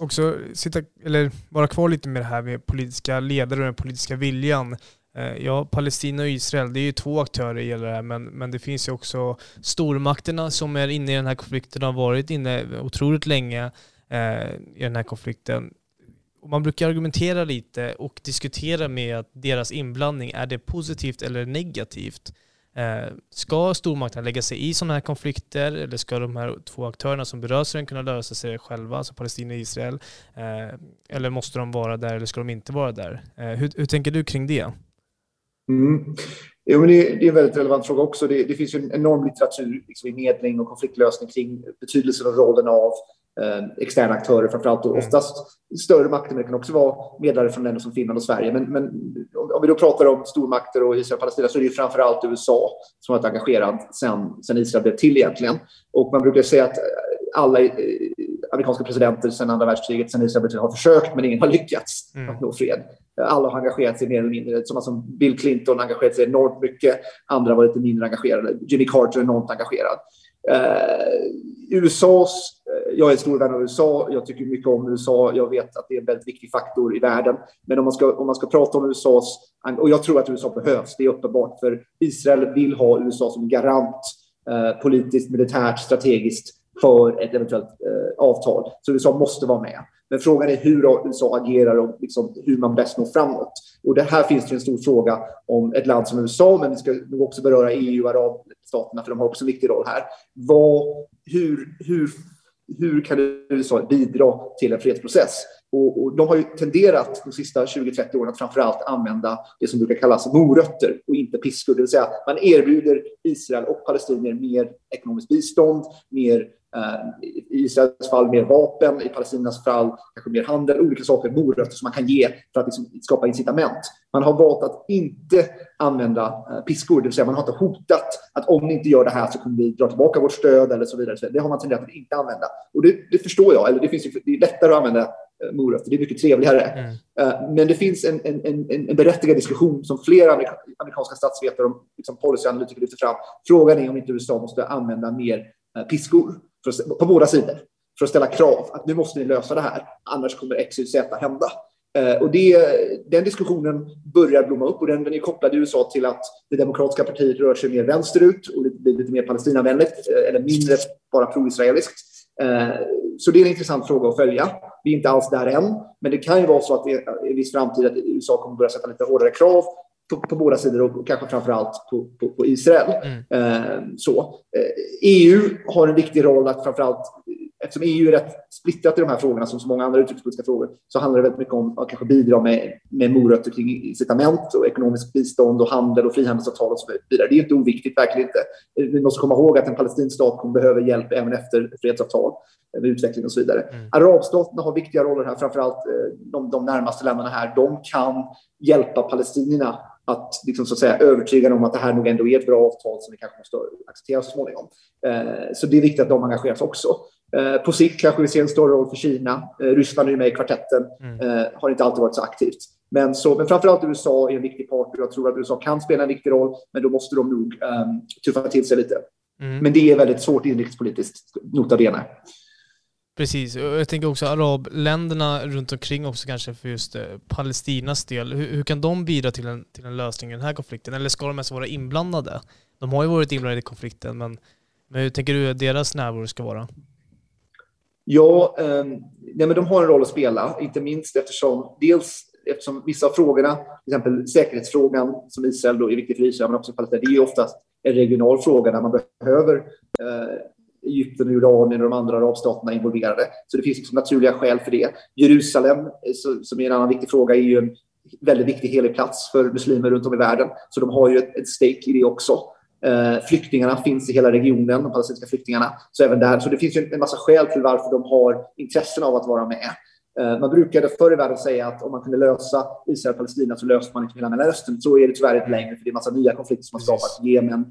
också sitta, eller vara kvar lite med det här med politiska ledare och den politiska viljan. Eh, ja, Palestina och Israel, det är ju två aktörer i det här, men, men det finns ju också stormakterna som är inne i den här konflikten och har varit inne otroligt länge eh, i den här konflikten. Och man brukar argumentera lite och diskutera med att deras inblandning, är det positivt eller negativt? Eh, ska stormakterna lägga sig i sådana här konflikter eller ska de här två aktörerna som berörs den kunna lösa sig själva, alltså Palestina och Israel? Eh, eller måste de vara där eller ska de inte vara där? Eh, hur, hur tänker du kring det? Mm. Jo, men det, det, är en väldigt relevant fråga också. Det, det finns ju en enorm litteratur liksom, i medling och konfliktlösning kring betydelsen och rollen av eh, externa aktörer framför allt. Och mm. oftast större makter, men det kan också vara medlare från länder som Finland och Sverige. Men, men om vi då pratar om stormakter och Israel och Palestina så är det ju framför allt USA som varit engagerad sen, sen Israel blev till egentligen. Och man brukar säga att alla eh, amerikanska presidenter sedan andra världskriget, sedan till, har försökt men ingen har lyckats mm. att nå fred. Alla har engagerat sig mer eller mindre. Som alltså Bill Clinton engagerat sig enormt mycket. Andra var lite mindre engagerade. Jimmy Carter är enormt engagerad. Eh, USAs, eh, jag är en stor vän av USA, jag tycker mycket om USA, jag vet att det är en väldigt viktig faktor i världen. Men om man ska, om man ska prata om USAs, och jag tror att USA behövs, det är uppenbart, för Israel vill ha USA som garant eh, politiskt, militärt, strategiskt för ett eventuellt eh, avtal. Så USA måste vara med. Men frågan är hur USA agerar och liksom hur man bäst når framåt. Och det här finns det en stor fråga om ett land som USA, men vi ska nog också beröra EU och arabstaterna, för de har också en viktig roll här. Vad, hur, hur, hur kan USA bidra till en fredsprocess? Och, och, de har ju tenderat de sista 20-30 åren att framför allt använda det som brukar kallas morötter och inte piskor. Det vill säga man erbjuder Israel och palestinier mer ekonomiskt bistånd, mer i Israels fall mer vapen, i Palestinas fall kanske mer handel, olika saker, morötter som man kan ge för att liksom skapa incitament. Man har valt att inte använda eh, piskor, det vill säga man har inte hotat att om ni inte gör det här så kommer vi dra tillbaka vårt stöd eller så vidare. Det har man tenderat att inte använda. Och det, det förstår jag, eller det, finns det är lättare att använda eh, morötter, det är mycket trevligare. Mm. Men det finns en, en, en, en berättigad diskussion som flera amerikanska statsvetare och liksom policyanalytiker lyfter fram. Frågan är om inte USA måste använda mer piskor att, på båda sidor för att ställa krav att nu måste ni lösa det här, annars kommer X, Y, Z hända. Eh, och det, den diskussionen börjar blomma upp och den, den är kopplad i USA till att det demokratiska partiet rör sig mer vänsterut och blir lite, lite mer Palestinavänligt eh, eller mindre bara pro-israeliskt. Eh, så det är en intressant fråga att följa. Vi är inte alls där än, men det kan ju vara så att i, i en viss framtid att USA kommer börja sätta lite hårdare krav på, på, båda sidor och kanske framför allt på, på, på Israel. Mm. Eh, så. Eh, EU har en viktig roll att framför allt, eftersom EU är rätt splittrat i de här frågorna som så många andra utrikespolitiska frågor, så handlar det väldigt mycket om att kanske bidra med, med morötter kring incitament och ekonomiskt bistånd och handel och frihandelsavtal och så vidare. Det är inte oviktigt, verkligen inte. Vi måste komma ihåg att en palestinsk stat kommer behöva hjälp även efter fredsavtal med utveckling och så vidare. Mm. Arabstaterna har viktiga roller här, framför allt eh, de, de närmaste länderna här. De kan hjälpa palestinierna att, liksom, så att säga, övertyga dem om att det här nog ändå är ett bra avtal som vi kanske måste acceptera så småningom. Eh, så det är viktigt att de engageras också. Eh, på sikt kanske vi ser en större roll för Kina. Eh, Ryssland är med i kvartetten, mm. har inte alltid varit så aktivt. Men, så, men framförallt USA är en viktig part och jag tror att USA kan spela en viktig roll, men då måste de nog um, tuffa till sig lite. Mm. Men det är väldigt svårt inrikespolitiskt, nota bene. Precis, jag tänker också arabländerna runt omkring också kanske för just eh, Palestinas del. Hur, hur, kan de bidra till en, till en lösning i den här konflikten? Eller ska de ens vara inblandade? De har ju varit inblandade i konflikten, men, men hur tänker du att deras närvaro ska vara? Ja, eh, nej men de har en roll att spela, inte minst eftersom dels eftersom vissa av frågorna, till exempel säkerhetsfrågan som Israel då är viktig för Israel, men också Palestina, det är ju oftast en regional fråga där man behöver eh, Egypten, och Jordanien och de andra arabstaterna involverade. Så det finns liksom naturliga skäl för det. Jerusalem, eh, som är en annan viktig fråga, är ju en väldigt viktig helig plats för muslimer runt om i världen. Så de har ju ett, ett stake i det också. Eh, flyktingarna finns i hela regionen, de palestinska flyktingarna. Så även där. Så det finns ju en massa skäl till varför de har intressen av att vara med. Eh, man brukade förr i världen säga att om man kunde lösa Israel och Palestina så löste man inte hela Mellanöstern. Så är det tyvärr inte längre, för det är en massa nya konflikter som har skapats. Jemen,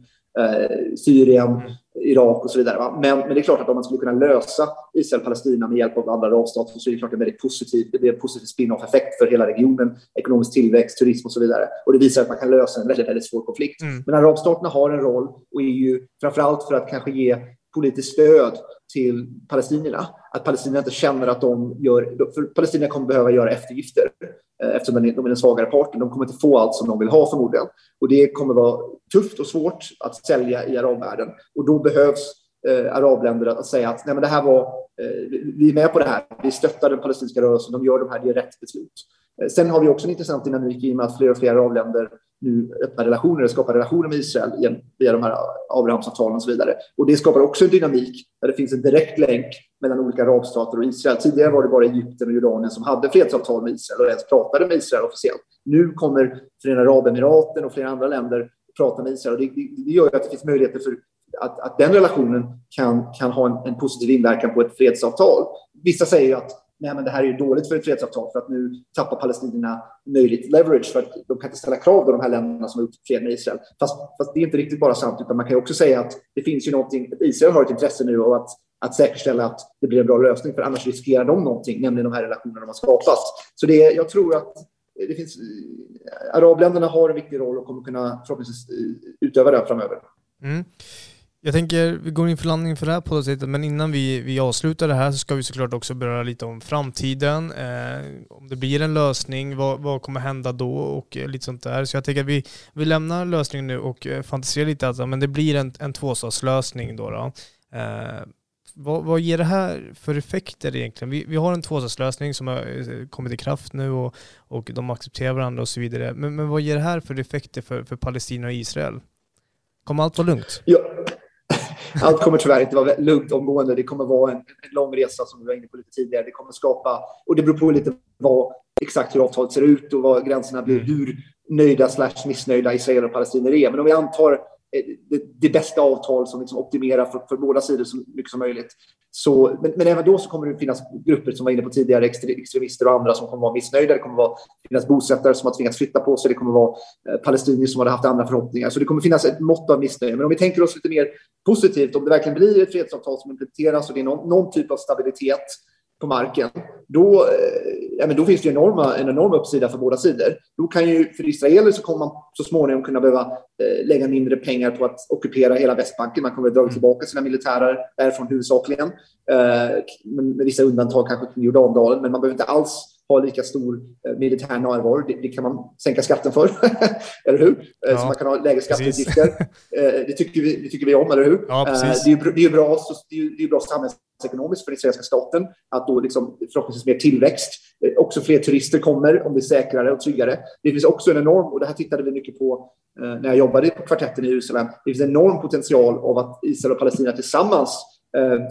Syrien, mm. Irak och så vidare. Men, men, det är klart att om man skulle kunna lösa Israel-Palestina med hjälp av andra arabstater så är det klart en väldigt positiv, det är en positiv spin-off-effekt för hela regionen, ekonomisk tillväxt, turism och så vidare. Och det visar att man kan lösa en väldigt, väldigt svår konflikt. Mm. Men arabstaterna har en roll och är ju framförallt för att kanske ge politiskt stöd till palestinierna. Att palestinierna inte känner att de gör... För palestinierna kommer behöva göra eftergifter eh, Eh, eftersom de är den svagare parten. De kommer inte få allt som de vill ha förmodligen. Och det kommer vara tufft och svårt att sälja i arabvärlden. Och då behövs eh, arabländer att säga att Nej, men det här var, eh, vi är med på det här. Vi stöttar den palestinska rörelsen. De gör de här, det är rätt beslut. Eh, sen har vi också en intressant dynamik i och med att fler och fler arabländer nu öppna relationer, skapa relationer med Israel via de här Abrahamsavtalen och så vidare. Och det skapar också en dynamik där det finns en direkt länk mellan olika arabstater och Israel. Tidigare var det bara Egypten och Jordanien som hade fredsavtal med Israel och ens pratade med Israel officiellt. Nu kommer Förenade Arabemiraten och flera andra länder prata med Israel och det, det gör att det finns möjligheter för att, att den relationen kan, kan ha en, en positiv inverkan på ett fredsavtal. Vissa säger att nej, men det här är ju dåligt för ett fredsavtal för att nu tappar palestinierna möjligt leverage för att de kan inte ställa krav på de här länderna som har gjort fred med Israel. Fast, fast det är inte riktigt bara sant, utan man kan också säga att det finns ju någonting, Israel har ett intresse nu av att att säkerställa att det blir en bra lösning, för annars riskerar de någonting, nämligen de här relationerna de har skapat. Så det, jag tror att det finns, eh, arabländerna har en viktig roll och kommer kunna förhoppningsvis eh, utöva den framöver. Mm. Jag tänker, vi går in för landning för det här poddavsnittet, men innan vi, vi avslutar det här så ska vi såklart också beröra lite om framtiden. Eh, om det blir en lösning, vad, vad kommer hända då och eh, lite sånt där. Så jag tänker att vi, vi lämnar lösningen nu och eh, fantiserar lite att men det blir en, en tvåstatslösning då. då. Eh, vad, vad ger det här för effekter egentligen? Vi, vi har en tvåstatslösning som har eh, kommit i kraft nu och, och de accepterar varandra och så vidare. Men, men vad ger det här för effekter för, för Palestina och Israel? Kommer allt vara lugnt? Ja. Allt kommer tyvärr inte vara lugnt omgående. Det kommer vara en, en lång resa som vi var inne på lite tidigare. Det kommer skapa, och det beror på lite vad, exakt hur avtalet ser ut och vad gränserna blir, mm. hur nöjda slash missnöjda israeler och palestinier är. Men om vi antar Eh, det, det, bästa avtal som liksom optimerar för, för, båda sidor så mycket som möjligt. Så, men, men, även då så kommer det finnas grupper som var inne på tidigare, extremister och andra som kommer vara missnöjda. Det kommer att finnas bosättare som har tvingats flytta på sig. Det kommer att vara eh, palestinier som hade haft andra förhoppningar. Så det kommer finnas ett mått av missnöje. Men om vi tänker oss lite mer positivt, om det verkligen blir ett fredsavtal som implementeras och det är någon, någon typ av stabilitet på marken, då, eh, ja, men då finns det enorma, en enorm uppsida för båda sidor. Då kan ju, för israeler så kommer man så småningom kunna behöva eh, lägga mindre pengar på att ockupera hela Västbanken. Man kommer att dra mm. tillbaka sina militärer därifrån huvudsakligen, eh, med, med vissa undantag kanske kring Jordandalen, men man behöver inte alls ha lika stor eh, militär närvaro. Det, det, kan man sänka skatten för, eller hur? Eh, ja, så man kan ha lägre skatteutgifter. Eh, det, tycker vi, det tycker vi om, eller hur? Ja, det, är, det, är bra, det, är, det är bra samhällsekonomiskt för den israeliska staten att då liksom förhoppningsvis mer tillväxt. Också fler turister kommer om det är säkrare och tryggare. Det finns också en enorm, och det här tittade vi mycket på när jag jobbade på kvartetten i Jerusalem, det finns en enorm potential av att Israel och Palestina tillsammans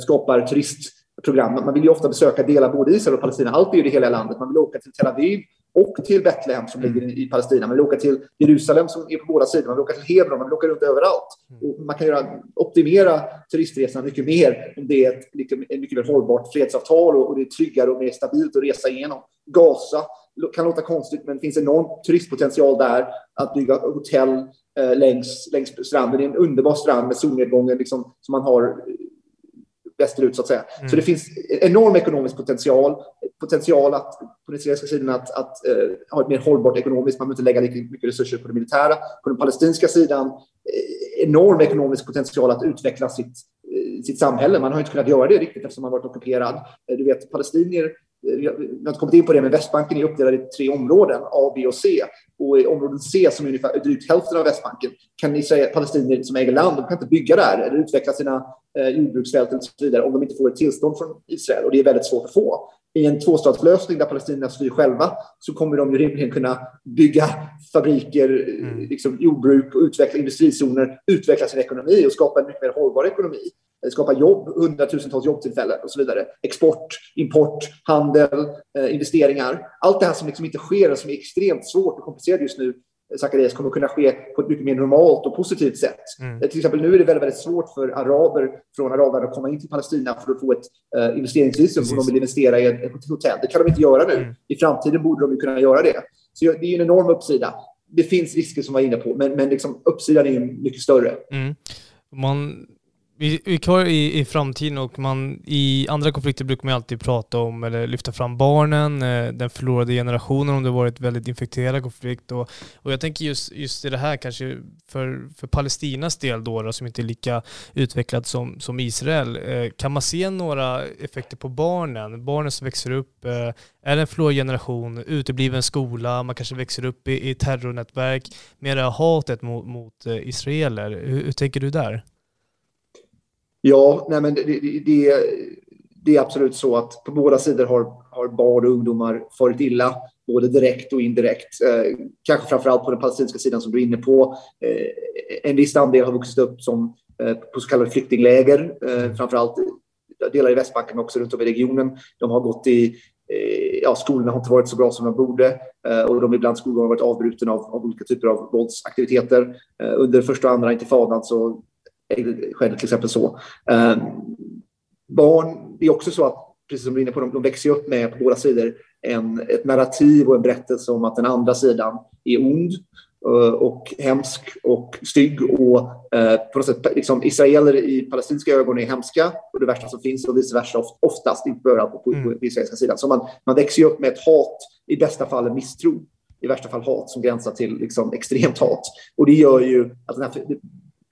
skapar turist program. Man vill ju ofta besöka delar både Israel och Palestina. Allt är ju det hela landet. Man vill åka till Tel Aviv och till Betlehem som ligger i Palestina. Man vill åka till Jerusalem som är på båda sidor. Man vill åka till Hebron. Man vill åka runt överallt. Mm. Och man kan göra, optimera turistresorna mycket mer om det är ett, liksom, ett mycket mer hållbart fredsavtal och, och det är tryggare och mer stabilt att resa igenom. Gaza kan låta konstigt, men det finns enorm turistpotential där. Att bygga hotell eh, längs, längs stranden. Det är en underbar strand med solnedgången liksom, som man har västerut så att säga. Mm. Så det finns enorm ekonomisk potential, potential att på den israeliska sidan att, att uh, ha ett mer hållbart ekonomiskt, man behöver inte lägga lika mycket resurser på det militära. På den palestinska sidan eh, enorm ekonomisk potential att utveckla sitt, uh, sitt samhälle. Man har inte kunnat göra det riktigt eftersom man varit ockuperad. Du vet, palestinier vi har kommit in på det, men Västbanken är uppdelad i tre områden, A, B och C. Och i området C, som är ungefär drygt hälften av Västbanken, kan ni säga palestinier som äger land, de kan inte bygga där eller utveckla sina eh, jordbruksfält och så vidare om de inte får ett tillstånd från Israel. Och det är väldigt svårt att få. I en tvåstatslösning där palestinierna styr själva så kommer de ju rimligen kunna bygga fabriker, mm. liksom jordbruk och utveckla industrizoner, utveckla sin ekonomi och skapa en mycket mer hållbar ekonomi skapa jobb, hundratusentals jobbtillfällen och så vidare. Export, import, handel, eh, investeringar. Allt det här som liksom inte sker och som är extremt svårt och komplicerat just nu, Zacharias, kommer att kunna ske på ett mycket mer normalt och positivt sätt. Mm. Eh, till exempel nu är det väldigt, väldigt svårt för araber från arabvärlden att komma in till Palestina för att få ett uh, investeringsvisum om de vill investera i ett, ett hotell. Det kan de inte göra nu. Mm. I framtiden borde de ju kunna göra det. Så det är en enorm uppsida. Det finns risker som var inne på, men, men liksom uppsidan är mycket större. Mm. Man vi, vi är kvar i, i framtiden och man, i andra konflikter brukar man alltid prata om eller lyfta fram barnen, eh, den förlorade generationen om det varit väldigt infekterad konflikt. Och, och jag tänker just, just i det här kanske för, för Palestinas del då, då som inte är lika utvecklad som, som Israel. Eh, kan man se några effekter på barnen? Barnen som växer upp, eh, är det en förlorad generation, utebliven skola, man kanske växer upp i, i terrornätverk, med det här hatet mot, mot israeler. Hur, hur tänker du där? Ja, nej men det, det, det, är absolut så att på båda sidor har, har barn och ungdomar farit illa, både direkt och indirekt. Eh, kanske framför allt på den palestinska sidan som du är inne på. Eh, en viss andel har vuxit upp som, eh, på så kallade flyktingläger, eh, framför allt delar i Västbanken men också runt om i regionen. De har gått i eh, Ja, skolorna har inte varit så bra som de borde eh, och de ibland skolor har varit avbruten av, av olika typer av våldsaktiviteter. Eh, under första och andra intifadan så skedde till exempel så. Ehm, barn, det är också så att precis som du är inne på, de, de växer upp med på båda sidor en, ett narrativ och en berättelse om att den andra sidan är ond eh, och hemsk och stygg och eh, på något sätt liksom, israeler i palestinska ögon är hemska och det värsta som finns och vice versa oftast, inte bara på, på, på, på israeliska sidan. Så man, man växer ju upp med ett hat, i bästa fall en misstro, i värsta fall hat som gränsar till liksom, extremt hat. Och det gör ju att, den här,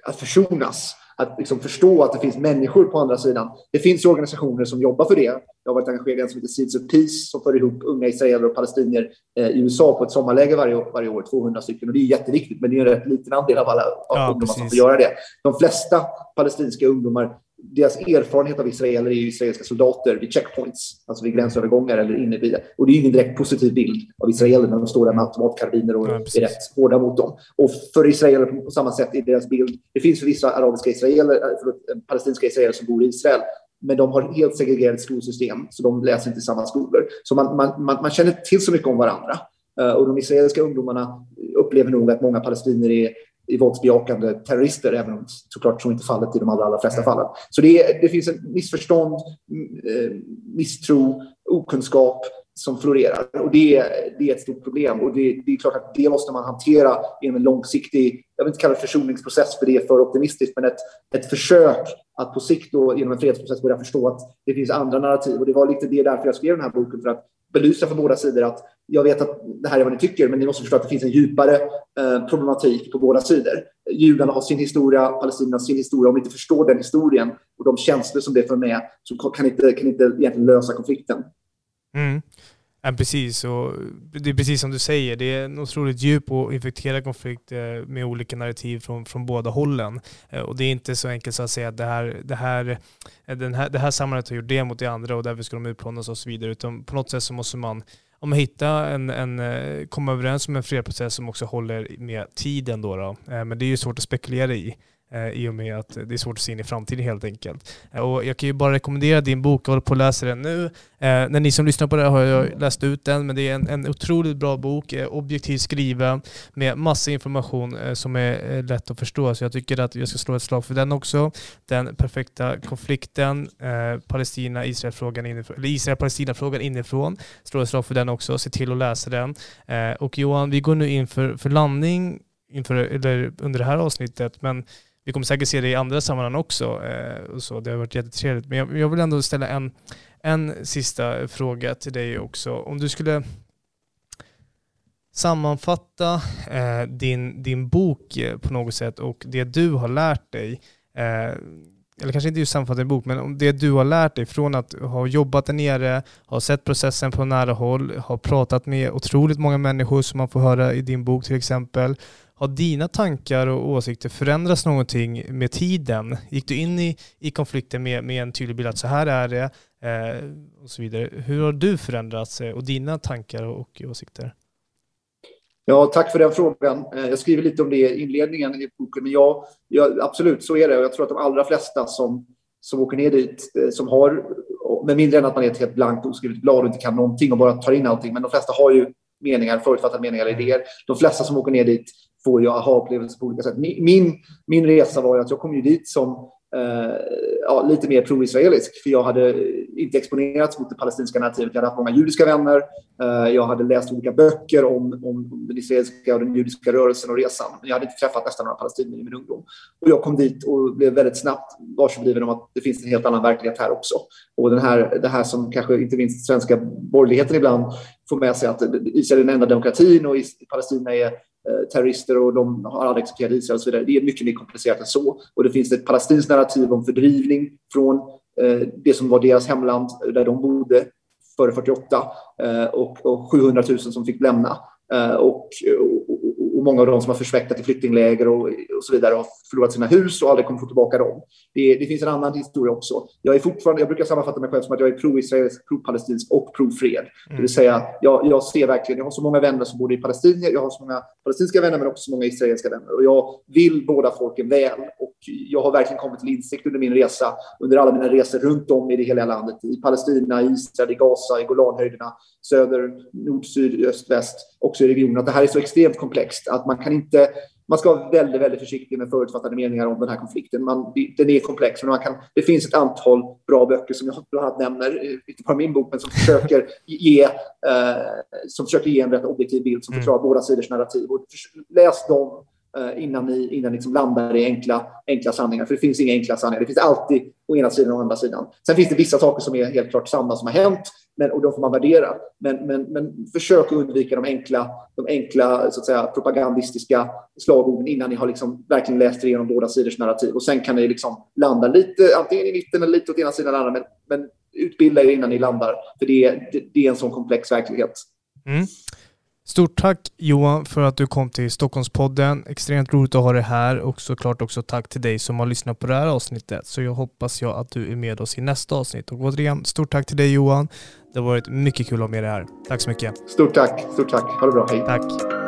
att försonas att liksom förstå att det finns människor på andra sidan. Det finns organisationer som jobbar för det. Jag har varit engagerad i en som heter Seeds of Peace som för ihop unga israeler och palestinier eh, i USA på ett sommarläger varje, varje år, 200 stycken. Och det är jätteviktigt, men det är en rätt liten andel av alla ja, ungdomar precis. som får göra det. De flesta palestinska ungdomar deras erfarenhet av israeler är ju israeliska soldater vid checkpoints, alltså vid gränsövergångar eller inne i Och det är ingen direkt positiv bild av israeler när de står där med automatkarbiner och ja, är rätt hårda mot dem. Och för israeler på samma sätt är deras bild, det finns för vissa arabiska israeler, äh, förlåt, palestinska israeler som bor i Israel, men de har helt segregerat skolsystem, så de läser inte i samma skolor. Så man, man, man, man känner till så mycket om varandra. Uh, och de israeliska ungdomarna upplever nog att många palestinier är i våldsbejakande terrorister, även om såklart så inte fallet i de allra, allra flesta fallen. Så det, det finns en missförstånd, eh, misstro, okunskap som florerar. Och det, det är ett stort problem. Och det, det, är klart att det måste man hantera genom en långsiktig, jag vill inte kalla det försoningsprocess för det är för optimistiskt, men ett, ett försök att på sikt då, genom en fredsprocess börja förstå att det finns andra narrativ. Och det var lite det därför jag skrev den här boken, för att belysa för båda sidor att jag vet att det här är vad ni tycker, men ni måste förstå att det finns en djupare eh, problematik på båda sidor. Judarna har sin historia, palestinierna har sin historia. Om vi inte förstår den historien och de känslor som det för med så kan inte, kan inte egentligen lösa konflikten. Mm. Ja, precis, och det är precis som du säger, det är en otroligt djup och infekterad konflikt eh, med olika narrativ från, från båda hållen. Eh, och det är inte så enkelt så att säga att det här, det här, eh, den här, det här samhället har gjort det mot det andra och därför ska de utplånas och så vidare. Utan på något sätt så måste man om man hittar en, en, komma överens om en fredsprocess som också håller med tiden. Då, då. Men det är ju svårt att spekulera i. Eh, i och med att det är svårt att se in i framtiden helt enkelt. Eh, och jag kan ju bara rekommendera din bok, jag håller på att läsa den nu. Eh, när ni som lyssnar på det här har jag läst ut den, men det är en, en otroligt bra bok, eh, objektivt skriven med massa information som är lätt att förstå. Så jag tycker att jag ska slå ett slag för den också. Den perfekta konflikten, Palestina-Israel-frågan inifrån, eller Israel-Palestina-frågan inifrån. Slå ett slag för den också, se till att läsa den. Och Johan, vi går nu in för, för landning inför, eller under det här avsnittet, men vi kommer säkert se det i andra sammanhang också. Eh, och så. Det har varit jättetrevligt. Men jag, jag vill ändå ställa en, en sista fråga till dig också. Om du skulle sammanfatta eh, din, din bok eh, på något sätt och det du har lärt dig, eh, eller kanske inte just sammanfatta din bok, men om det du har lärt dig från att ha jobbat där nere, ha sett processen på nära håll, ha pratat med otroligt många människor som man får höra i din bok till exempel, har dina tankar och åsikter förändrats någonting med tiden? Gick du in i, i konflikten med, med en tydlig bild att så här är det eh, och så vidare. Hur har du förändrats eh, och dina tankar och åsikter? Ja, tack för den frågan. Eh, jag skriver lite om det i inledningen i boken, men ja, ja, absolut så är det. Jag tror att de allra flesta som, som åker ner dit, eh, som har, med mindre än att man är ett helt blankt oskrivet blad och inte kan någonting och bara tar in allting, men de flesta har ju meningar, förutfattade meningar, idéer. De flesta som åker ner dit får ju aha-upplevelser på olika sätt. Min, min resa var ju att jag kom ju dit som eh, ja, lite mer pro-israelisk, för jag hade inte exponerats mot det palestinska narrativet. Jag hade haft många judiska vänner. Eh, jag hade läst olika böcker om, om den israeliska och den judiska rörelsen och resan. Men jag hade inte träffat nästan några palestinier i min ungdom. Och jag kom dit och blev väldigt snabbt varsebliven om att det finns en helt annan verklighet här också. Och den här, det här som kanske inte minst svenska borgerligheten ibland får med sig att Israel är den enda demokratin och Palestina är Eh, terrorister och de har aldrig accepterat Israel och så vidare. Det är mycket mer komplicerat än så. Och det finns ett palestinskt narrativ om fördrivning från eh, det som var deras hemland eh, där de bodde före 48 och, 700 000 som fick lämna. Och många av dem som har försväktat i flyktingläger och, och, så vidare har förlorat sina hus och aldrig kommer få tillbaka dem. Det, det finns en annan historia också. Jag, är fortfarande, jag brukar sammanfatta mig själv som att jag är pro-israelisk, pro-palestinsk och pro-fred. Mm. Det vill säga, jag, jag ser verkligen, jag har så många vänner som bor i Palestina, jag har så många palestinska vänner men också så många israeliska vänner. Och jag vill båda folken väl. Och jag har verkligen kommit till insikt under min resa, under alla mina resor runt om i det hela landet, i Palestina, i Israel, i Gaza, i Golanhöjderna, söder, nord, syd, öst, väst, också i regionen, att det här är så extremt komplext att man kan inte man ska vara väldigt, väldigt försiktig med förutfattade meningar om den här konflikten. Man, den är komplex, men man kan, det finns ett antal bra böcker som jag bland annat nämner, inte bara min bok, men som försöker ge, eh, som försöker ge en rätt objektiv bild som förklarar mm. båda sidors narrativ. Och läs dem Eh, innan ni, innan ni liksom landar i enkla, enkla sanningar. För det finns inga enkla sanningar. Det finns alltid å ena sidan och å andra sidan. Sen finns det vissa saker som är helt klart sanna som har hänt men, och de får man värdera. Men, men, men försök att undvika de enkla, de enkla så att säga, propagandistiska slagorden innan ni har liksom verkligen läst igenom båda sidors narrativ. Och sen kan ni liksom landa lite antingen i mitten eller lite åt ena sidan eller andra. Men, men utbilda er innan ni landar. För det, det, det är en sån komplex verklighet. Mm. Stort tack Johan för att du kom till Stockholmspodden. Extremt roligt att ha dig här och såklart också tack till dig som har lyssnat på det här avsnittet. Så jag hoppas jag att du är med oss i nästa avsnitt. Och återigen, stort tack till dig Johan. Det har varit mycket kul att ha med dig här. Tack så mycket. Stort tack. Stort tack. Ha det bra. Hej. Tack.